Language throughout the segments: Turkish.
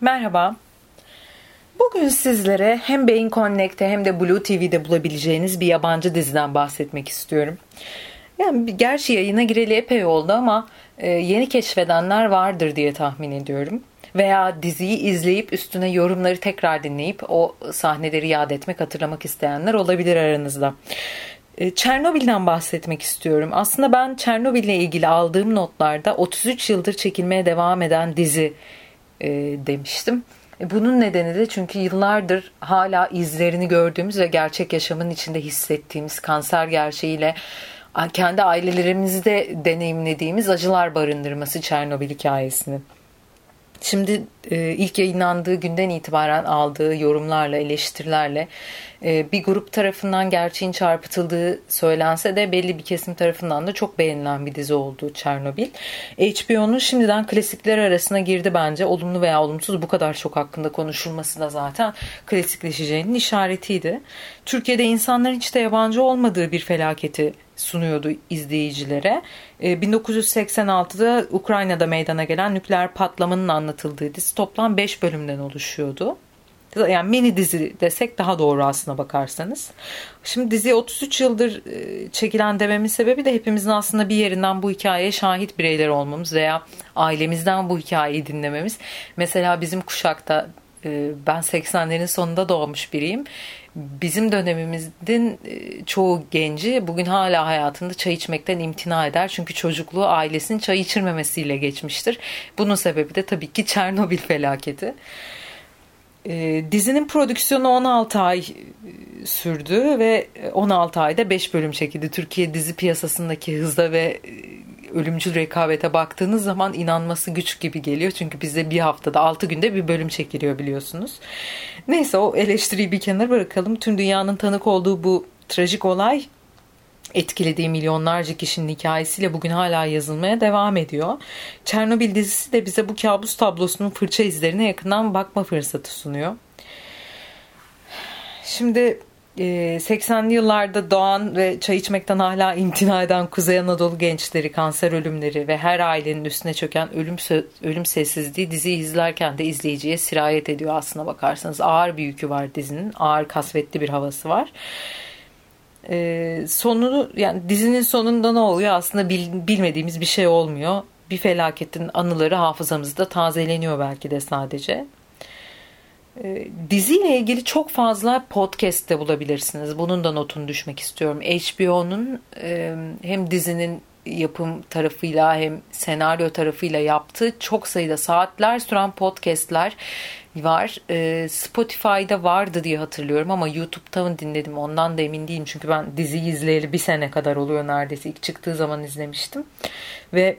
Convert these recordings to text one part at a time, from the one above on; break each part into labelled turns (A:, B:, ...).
A: Merhaba. Bugün sizlere hem Beyin Connect'te hem de Blue TV'de bulabileceğiniz bir yabancı diziden bahsetmek istiyorum. Yani gerçi yayına gireli epey oldu ama e, yeni keşfedenler vardır diye tahmin ediyorum. Veya diziyi izleyip üstüne yorumları tekrar dinleyip o sahneleri yad etmek, hatırlamak isteyenler olabilir aranızda. E, Çernobil'den bahsetmek istiyorum. Aslında ben Çernobil ile ilgili aldığım notlarda 33 yıldır çekilmeye devam eden dizi e, demiştim. E, bunun nedeni de çünkü yıllardır hala izlerini gördüğümüz ve gerçek yaşamın içinde hissettiğimiz kanser gerçeğiyle kendi ailelerimizde deneyimlediğimiz acılar barındırması Çernobil hikayesinin. Şimdi ilk yayınlandığı günden itibaren aldığı yorumlarla, eleştirilerle e, bir grup tarafından gerçeğin çarpıtıldığı söylense de belli bir kesim tarafından da çok beğenilen bir dizi oldu Çernobil. HBO'nun şimdiden klasikler arasına girdi bence. Olumlu veya olumsuz bu kadar çok hakkında konuşulması da zaten klasikleşeceğinin işaretiydi. Türkiye'de insanların hiç de yabancı olmadığı bir felaketi sunuyordu izleyicilere. 1986'da ee, Ukrayna'da meydana gelen nükleer patlamanın anlatıldığı dizi toplam 5 bölümden oluşuyordu. Yani mini dizi desek daha doğru aslına bakarsanız. Şimdi dizi 33 yıldır e, çekilen dememin sebebi de hepimizin aslında bir yerinden bu hikayeye şahit bireyler olmamız veya ailemizden bu hikayeyi dinlememiz. Mesela bizim kuşakta ben 80'lerin sonunda doğmuş biriyim bizim dönemimizin e, çoğu genci bugün hala hayatında çay içmekten imtina eder. Çünkü çocukluğu ailesinin çay içirmemesiyle geçmiştir. Bunun sebebi de tabii ki Çernobil felaketi. E, dizinin prodüksiyonu 16 ay e, sürdü ve 16 ayda 5 bölüm çekildi. Türkiye dizi piyasasındaki hızda ve ölümcül rekabete baktığınız zaman inanması güç gibi geliyor. Çünkü bizde bir haftada 6 günde bir bölüm çekiliyor biliyorsunuz. Neyse o eleştiriyi bir kenara bırakalım. Tüm dünyanın tanık olduğu bu trajik olay etkilediği milyonlarca kişinin hikayesiyle bugün hala yazılmaya devam ediyor. Çernobil dizisi de bize bu kabus tablosunun fırça izlerine yakından bakma fırsatı sunuyor. Şimdi 80'li ee, yıllarda doğan ve çay içmekten hala imtina eden Kuzey Anadolu gençleri, kanser ölümleri ve her ailenin üstüne çöken ölüm ölüm sessizliği diziyi izlerken de izleyiciye sirayet ediyor aslına bakarsanız. Ağır bir yükü var dizinin. Ağır kasvetli bir havası var. Ee, sonunu yani dizinin sonunda ne oluyor aslında bil, bilmediğimiz bir şey olmuyor. Bir felaketin anıları hafızamızda tazeleniyor belki de sadece. Ee, diziyle ilgili çok fazla podcast de bulabilirsiniz. Bunun da notunu düşmek istiyorum. HBO'nun e, hem dizinin yapım tarafıyla hem senaryo tarafıyla yaptığı çok sayıda saatler süren podcastler var. E, Spotify'da vardı diye hatırlıyorum ama YouTube'da mı dinledim ondan da emin değilim. Çünkü ben dizi izleyeli bir sene kadar oluyor neredeyse. İlk çıktığı zaman izlemiştim. Ve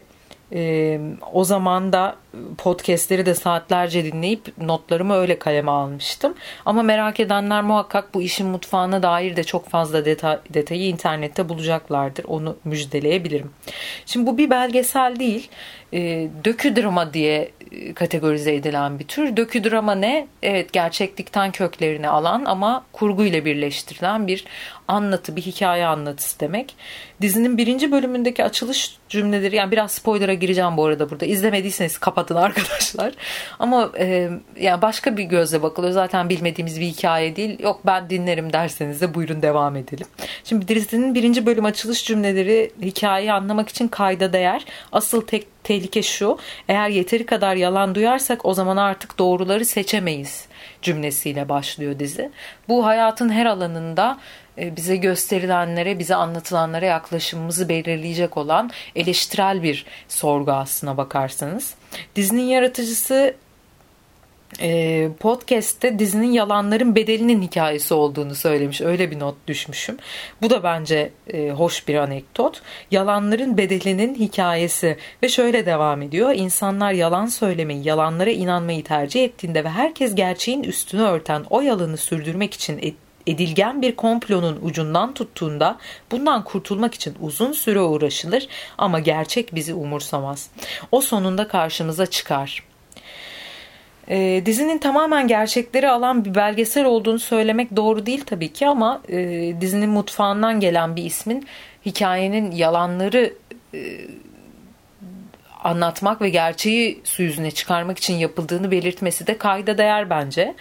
A: o zaman da podcastleri de saatlerce dinleyip notlarımı öyle kaleme almıştım. Ama merak edenler muhakkak bu işin mutfağına dair de çok fazla detay, detayı internette bulacaklardır. Onu müjdeleyebilirim. Şimdi bu bir belgesel değil. E, dökü drama diye kategorize edilen bir tür. Dökü drama ne? Evet gerçeklikten köklerini alan ama kurguyla birleştirilen bir anlatı, bir hikaye anlatısı demek. Dizinin birinci bölümündeki açılış cümleleri yani biraz spoiler'a gireceğim bu arada burada. İzlemediyseniz kapatın arkadaşlar. Ama e, yani başka bir gözle bakılıyor. Zaten bilmediğimiz bir hikaye değil. Yok ben dinlerim derseniz de buyurun devam edelim. Şimdi dizinin birinci bölüm açılış cümleleri hikayeyi anlamak için kayda değer. Asıl tek tehlike şu. Eğer yeteri kadar yalan duyarsak o zaman artık doğruları seçemeyiz cümlesiyle başlıyor dizi. Bu hayatın her alanında e, bize gösterilenlere, bize anlatılanlara yaklaşımımızı belirleyecek olan eleştirel bir sorgu aslına bakarsanız. Dizinin yaratıcısı e, podcast'te dizinin yalanların bedelinin hikayesi olduğunu söylemiş. Öyle bir not düşmüşüm. Bu da bence e, hoş bir anekdot. Yalanların bedelinin hikayesi ve şöyle devam ediyor. İnsanlar yalan söylemeyi, yalanlara inanmayı tercih ettiğinde ve herkes gerçeğin üstünü örten o yalanı sürdürmek için edilgen bir komplonun ucundan tuttuğunda bundan kurtulmak için uzun süre uğraşılır ama gerçek bizi umursamaz. O sonunda karşımıza çıkar. E, dizinin tamamen gerçekleri alan bir belgesel olduğunu söylemek doğru değil tabii ki ama e, dizinin mutfağından gelen bir ismin hikayenin yalanları e, anlatmak ve gerçeği su yüzüne çıkarmak için yapıldığını belirtmesi de kayda değer bence.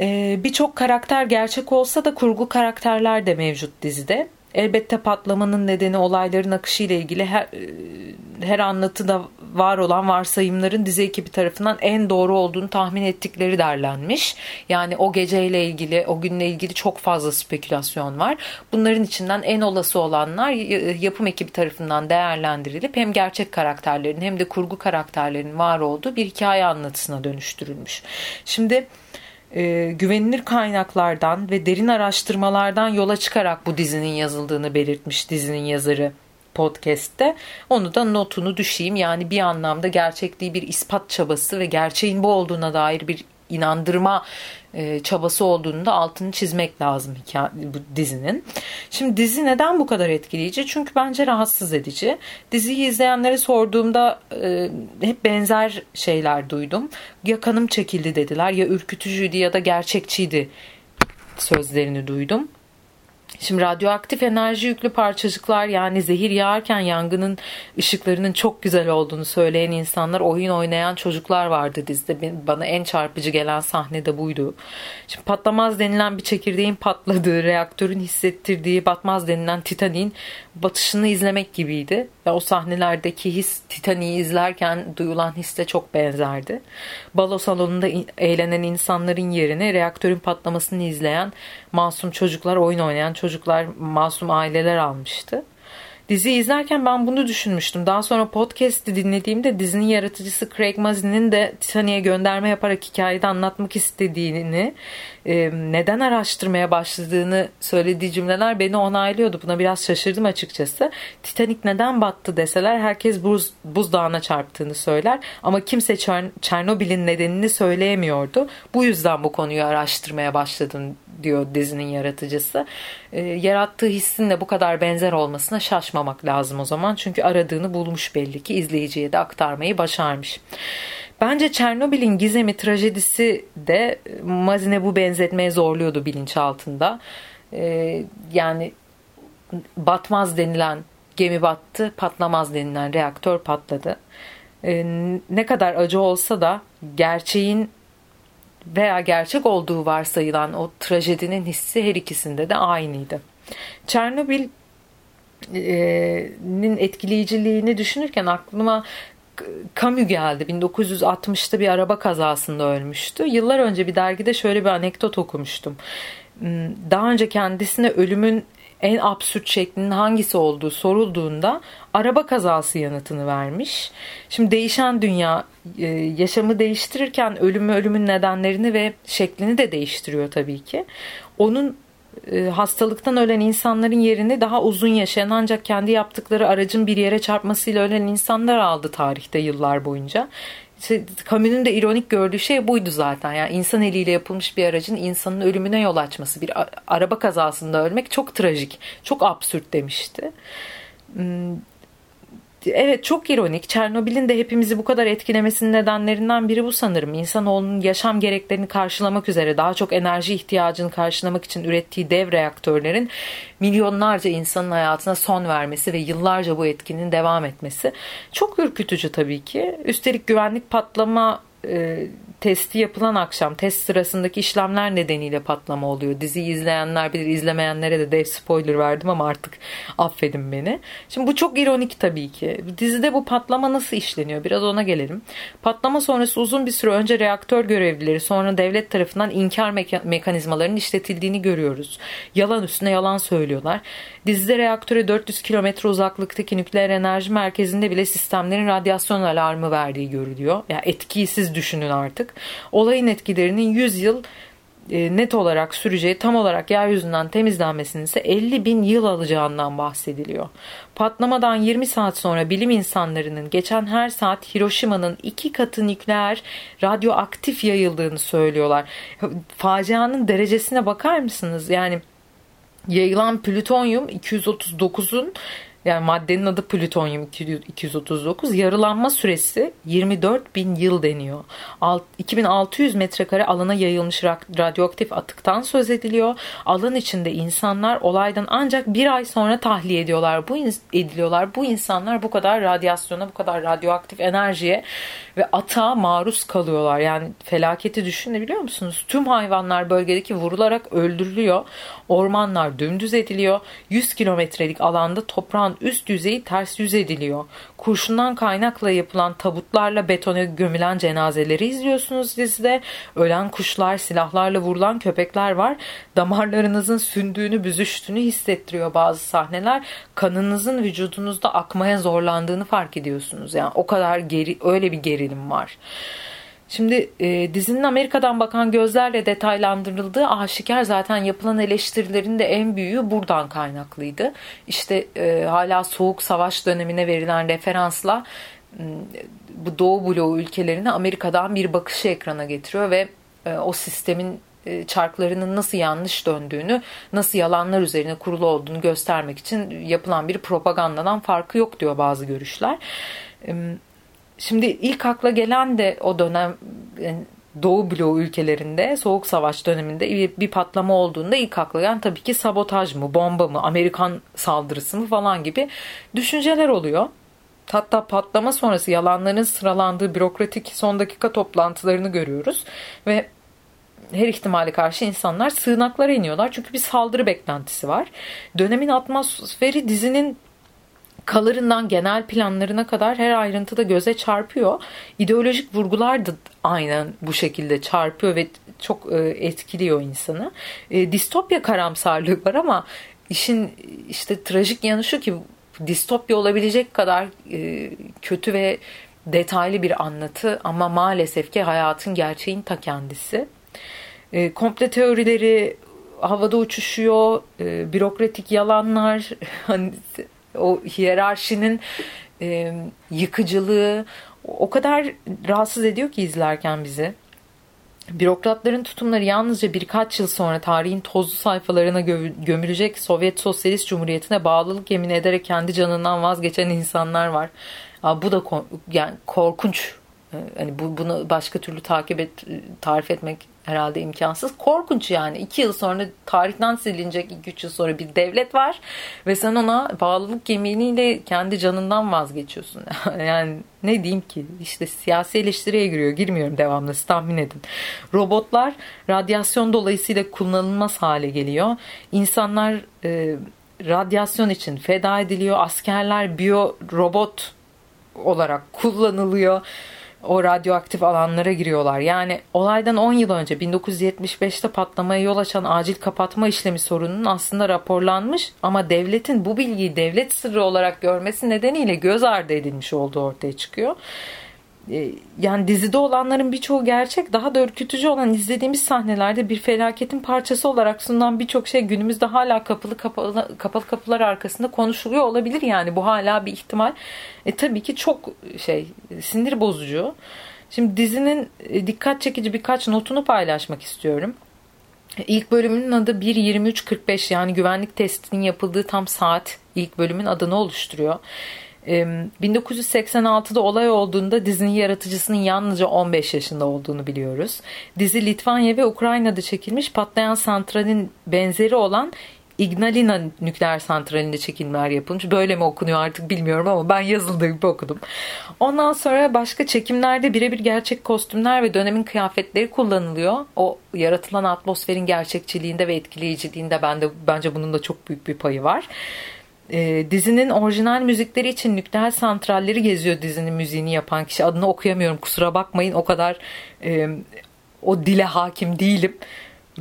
A: Ee, Birçok karakter gerçek olsa da kurgu karakterler de mevcut dizide. Elbette patlamanın nedeni olayların akışı ile ilgili her, e, her anlatıda var olan varsayımların dizi ekibi tarafından en doğru olduğunu tahmin ettikleri derlenmiş. Yani o geceyle ilgili, o günle ilgili çok fazla spekülasyon var. Bunların içinden en olası olanlar yapım ekibi tarafından değerlendirilip hem gerçek karakterlerin hem de kurgu karakterlerin var olduğu bir hikaye anlatısına dönüştürülmüş. Şimdi e, güvenilir kaynaklardan ve derin araştırmalardan yola çıkarak bu dizinin yazıldığını belirtmiş dizinin yazarı podcast'te. Onu da notunu düşeyim. Yani bir anlamda gerçekliği bir ispat çabası ve gerçeğin bu olduğuna dair bir inandırma e, çabası olduğunu da altını çizmek lazım hikaye, bu dizinin. Şimdi dizi neden bu kadar etkileyici? Çünkü bence rahatsız edici. Diziyi izleyenlere sorduğumda e, hep benzer şeyler duydum. Ya kanım çekildi dediler ya ürkütücüydü ya da gerçekçiydi sözlerini duydum. Şimdi radyoaktif enerji yüklü parçacıklar yani zehir yağarken yangının ışıklarının çok güzel olduğunu söyleyen insanlar oyun oynayan çocuklar vardı dizide. Bana en çarpıcı gelen sahne de buydu. Şimdi patlamaz denilen bir çekirdeğin patladığı, reaktörün hissettirdiği batmaz denilen Titanik'in batışını izlemek gibiydi. Ve o sahnelerdeki his Titanik'i izlerken duyulan hisse çok benzerdi. Balo salonunda eğlenen insanların yerine reaktörün patlamasını izleyen masum çocuklar, oyun oynayan çocuklar, masum aileler almıştı. Dizi izlerken ben bunu düşünmüştüm. Daha sonra podcast'i dinlediğimde dizinin yaratıcısı Craig Mazin'in de Titanic'e gönderme yaparak hikayede anlatmak istediğini, e, neden araştırmaya başladığını söylediği cümleler beni onaylıyordu. Buna biraz şaşırdım açıkçası. Titanic neden battı deseler herkes buz, buzdağına çarptığını söyler. Ama kimse Çernobil'in nedenini söyleyemiyordu. Bu yüzden bu konuyu araştırmaya başladım diyor dizinin yaratıcısı. E, yarattığı hissinle bu kadar benzer olmasına şaşmamak lazım o zaman. Çünkü aradığını bulmuş belli ki izleyiciye de aktarmayı başarmış. Bence Çernobil'in gizemi trajedisi de Mazine bu benzetmeye zorluyordu bilinçaltında. E, yani batmaz denilen gemi battı, patlamaz denilen reaktör patladı. E, ne kadar acı olsa da gerçeğin veya gerçek olduğu varsayılan o trajedinin hissi her ikisinde de aynıydı. Çernobil'in etkileyiciliğini düşünürken aklıma Camus geldi. 1960'ta bir araba kazasında ölmüştü. Yıllar önce bir dergide şöyle bir anekdot okumuştum. Hmm, daha önce kendisine ölümün en absürt şeklinin hangisi olduğu sorulduğunda araba kazası yanıtını vermiş. Şimdi değişen dünya yaşamı değiştirirken ölümü ölümün nedenlerini ve şeklini de değiştiriyor tabii ki. Onun e, hastalıktan ölen insanların yerini daha uzun yaşayan ancak kendi yaptıkları aracın bir yere çarpmasıyla ölen insanlar aldı tarihte yıllar boyunca. İşte, Camus'un da ironik gördüğü şey buydu zaten. Yani insan eliyle yapılmış bir aracın insanın ölümüne yol açması. Bir araba kazasında ölmek çok trajik, çok absürt demişti. Evet çok ironik. Çernobil'in de hepimizi bu kadar etkilemesinin nedenlerinden biri bu sanırım. İnsanoğlunun yaşam gereklerini karşılamak üzere daha çok enerji ihtiyacını karşılamak için ürettiği dev reaktörlerin milyonlarca insanın hayatına son vermesi ve yıllarca bu etkinin devam etmesi çok ürkütücü tabii ki. Üstelik güvenlik patlama e, testi yapılan akşam test sırasındaki işlemler nedeniyle patlama oluyor. Diziyi izleyenler bilir izlemeyenlere de dev spoiler verdim ama artık affedin beni. Şimdi bu çok ironik tabii ki. Dizide bu patlama nasıl işleniyor? Biraz ona gelelim. Patlama sonrası uzun bir süre önce reaktör görevlileri sonra devlet tarafından inkar meka- mekanizmalarının işletildiğini görüyoruz. Yalan üstüne yalan söylüyorlar. Dizide reaktöre 400 kilometre uzaklıktaki nükleer enerji merkezinde bile sistemlerin radyasyon alarmı verdiği görülüyor. Ya yani etkisiz düşünün artık. Olayın etkilerinin 100 yıl e, net olarak süreceği tam olarak yeryüzünden temizlenmesinin ise 50 bin yıl alacağından bahsediliyor. Patlamadan 20 saat sonra bilim insanlarının geçen her saat Hiroşima'nın iki katı nükleer radyoaktif yayıldığını söylüyorlar. Facianın derecesine bakar mısınız? Yani yayılan plütonyum 239'un Yani maddenin adı plütonyum 239. Yarılanma süresi 24 bin yıl deniyor. 2600 metrekare alana yayılmış radyoaktif atıktan söz ediliyor. Alan içinde insanlar olaydan ancak bir ay sonra tahliye ediyorlar. Bu ediliyorlar. Bu insanlar bu kadar radyasyona, bu kadar radyoaktif enerjiye ve atağa maruz kalıyorlar. Yani felaketi düşünebiliyor musunuz? Tüm hayvanlar bölgedeki vurularak öldürülüyor. Ormanlar dümdüz ediliyor. 100 kilometrelik alanda toprağın üst yüzeyi ters yüz ediliyor. Kurşundan kaynakla yapılan tabutlarla betona gömülen cenazeleri izliyorsunuz dizide. Ölen kuşlar, silahlarla vurulan köpekler var. Damarlarınızın sündüğünü, büzüştüğünü hissettiriyor bazı sahneler. Kanınızın vücudunuzda akmaya zorlandığını fark ediyorsunuz. Yani o kadar geri, öyle bir gerilim var. Şimdi e, dizinin Amerika'dan bakan gözlerle detaylandırıldığı aşikar zaten yapılan eleştirilerin de en büyüğü buradan kaynaklıydı. İşte e, hala soğuk savaş dönemine verilen referansla bu Doğu bloğu ülkelerini Amerika'dan bir bakışı ekrana getiriyor ve e, o sistemin e, çarklarının nasıl yanlış döndüğünü, nasıl yalanlar üzerine kurulu olduğunu göstermek için yapılan bir propagandadan farkı yok diyor bazı görüşler. Şimdi ilk akla gelen de o dönem Doğu bloğu ülkelerinde soğuk savaş döneminde bir patlama olduğunda ilk akla gelen tabii ki sabotaj mı, bomba mı, Amerikan saldırısı mı falan gibi düşünceler oluyor. Hatta patlama sonrası yalanların sıralandığı bürokratik son dakika toplantılarını görüyoruz ve her ihtimale karşı insanlar sığınaklara iniyorlar. Çünkü bir saldırı beklentisi var. Dönemin atmosferi dizinin kalırından genel planlarına kadar her ayrıntıda göze çarpıyor. İdeolojik vurgular da aynen bu şekilde çarpıyor ve çok e, etkiliyor insanı. E, distopya karamsarlığı var ama işin işte trajik yanı şu ki distopya olabilecek kadar e, kötü ve detaylı bir anlatı ama maalesef ki hayatın gerçeğin ta kendisi. Komple teorileri havada uçuşuyor, bürokratik yalanlar, hani o hiyerarşinin e, yıkıcılığı o kadar rahatsız ediyor ki izlerken bizi. Bürokratların tutumları yalnızca birkaç yıl sonra tarihin tozlu sayfalarına gömülecek Sovyet Sosyalist Cumhuriyeti'ne bağlılık yemin ederek kendi canından vazgeçen insanlar var. bu da yani korkunç. E, hani bu, bunu başka türlü takip et, tarif etmek herhalde imkansız. Korkunç yani. iki yıl sonra tarihten silinecek iki üç yıl sonra bir devlet var ve sen ona bağlılık yeminiyle kendi canından vazgeçiyorsun. yani ne diyeyim ki işte siyasi eleştiriye giriyor. Girmiyorum devamlı tahmin edin. Robotlar radyasyon dolayısıyla kullanılmaz hale geliyor. İnsanlar e, radyasyon için feda ediliyor. Askerler biyo robot olarak kullanılıyor o radyoaktif alanlara giriyorlar. Yani olaydan 10 yıl önce 1975'te patlamaya yol açan acil kapatma işlemi sorununun aslında raporlanmış ama devletin bu bilgiyi devlet sırrı olarak görmesi nedeniyle göz ardı edilmiş olduğu ortaya çıkıyor. Ee, yani dizide olanların birçoğu gerçek. Daha da ürkütücü olan izlediğimiz sahnelerde bir felaketin parçası olarak sunulan birçok şey günümüzde hala kapalı kapalı kapalı kapılar arkasında konuşuluyor olabilir yani bu hala bir ihtimal. E tabii ki çok şey sinir bozucu. Şimdi dizinin e, dikkat çekici birkaç notunu paylaşmak istiyorum. İlk bölümünün adı 1.23.45 yani güvenlik testinin yapıldığı tam saat ilk bölümün adını oluşturuyor. 1986'da olay olduğunda dizinin yaratıcısının yalnızca 15 yaşında olduğunu biliyoruz. Dizi Litvanya ve Ukrayna'da çekilmiş patlayan santralin benzeri olan Ignalina nükleer santralinde çekimler yapılmış. Böyle mi okunuyor artık bilmiyorum ama ben yazıldığı gibi okudum. Ondan sonra başka çekimlerde birebir gerçek kostümler ve dönemin kıyafetleri kullanılıyor. O yaratılan atmosferin gerçekçiliğinde ve etkileyiciliğinde bende bence bunun da çok büyük bir payı var. E, dizinin orijinal müzikleri için nükleer santralleri geziyor dizinin müziğini yapan kişi. Adını okuyamıyorum kusura bakmayın o kadar e, o dile hakim değilim.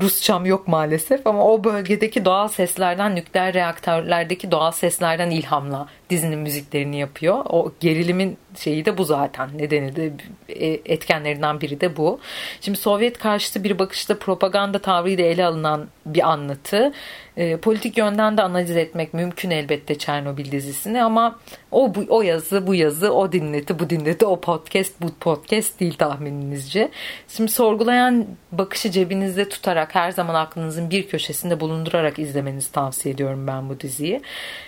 A: Rusçam yok maalesef ama o bölgedeki doğal seslerden nükleer reaktörlerdeki doğal seslerden ilhamla dizinin müziklerini yapıyor. O gerilimin şeyi de bu zaten. Nedeni de e, etkenlerinden biri de bu. Şimdi Sovyet karşıtı bir bakışta propaganda tavrıyla ele alınan bir anlatı. E, politik yönden de analiz etmek mümkün elbette Çernobil dizisini ama o bu, o yazı bu yazı o dinleti bu dinleti o podcast bu podcast değil tahmininizce. Şimdi sorgulayan bakışı cebinizde tutarak her zaman aklınızın bir köşesinde bulundurarak izlemenizi tavsiye ediyorum ben bu diziyi.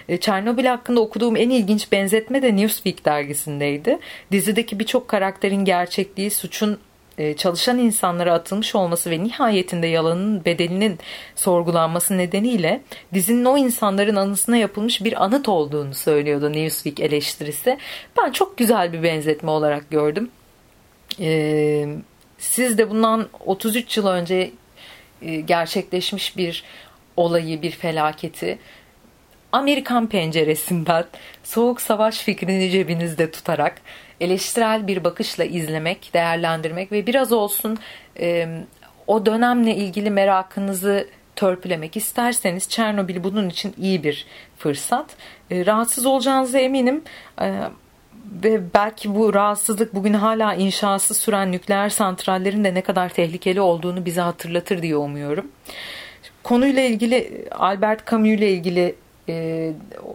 A: E, Çernobil hakkında okuduğum bulduğum en ilginç benzetme de Newsweek dergisindeydi. Dizideki birçok karakterin gerçekliği, suçun e, çalışan insanlara atılmış olması ve nihayetinde yalanın bedelinin sorgulanması nedeniyle dizinin o insanların anısına yapılmış bir anıt olduğunu söylüyordu Newsweek eleştirisi. Ben çok güzel bir benzetme olarak gördüm. Ee, siz de bundan 33 yıl önce e, gerçekleşmiş bir olayı, bir felaketi Amerikan penceresinden soğuk savaş fikrini cebinizde tutarak eleştirel bir bakışla izlemek, değerlendirmek ve biraz olsun e, o dönemle ilgili merakınızı törpülemek isterseniz Çernobil bunun için iyi bir fırsat. E, rahatsız olacağınıza eminim. E, ve belki bu rahatsızlık bugün hala inşası süren nükleer santrallerin de ne kadar tehlikeli olduğunu bize hatırlatır diye umuyorum. Konuyla ilgili Albert Camus ile ilgili e,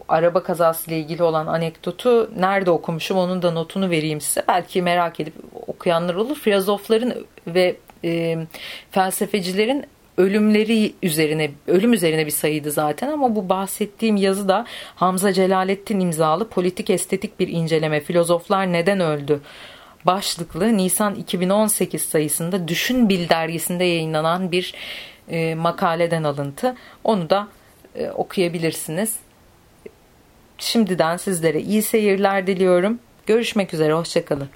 A: araba kazası ile ilgili olan anekdotu nerede okumuşum onun da notunu vereyim size. Belki merak edip okuyanlar olur. Filozofların ve e, felsefecilerin ölümleri üzerine ölüm üzerine bir sayıydı zaten ama bu bahsettiğim yazı da Hamza Celalettin imzalı politik estetik bir inceleme filozoflar neden öldü başlıklı Nisan 2018 sayısında Düşün Bil dergisinde yayınlanan bir e, makaleden alıntı. Onu da e, okuyabilirsiniz. Şimdiden sizlere iyi seyirler diliyorum. Görüşmek üzere, hoşçakalın.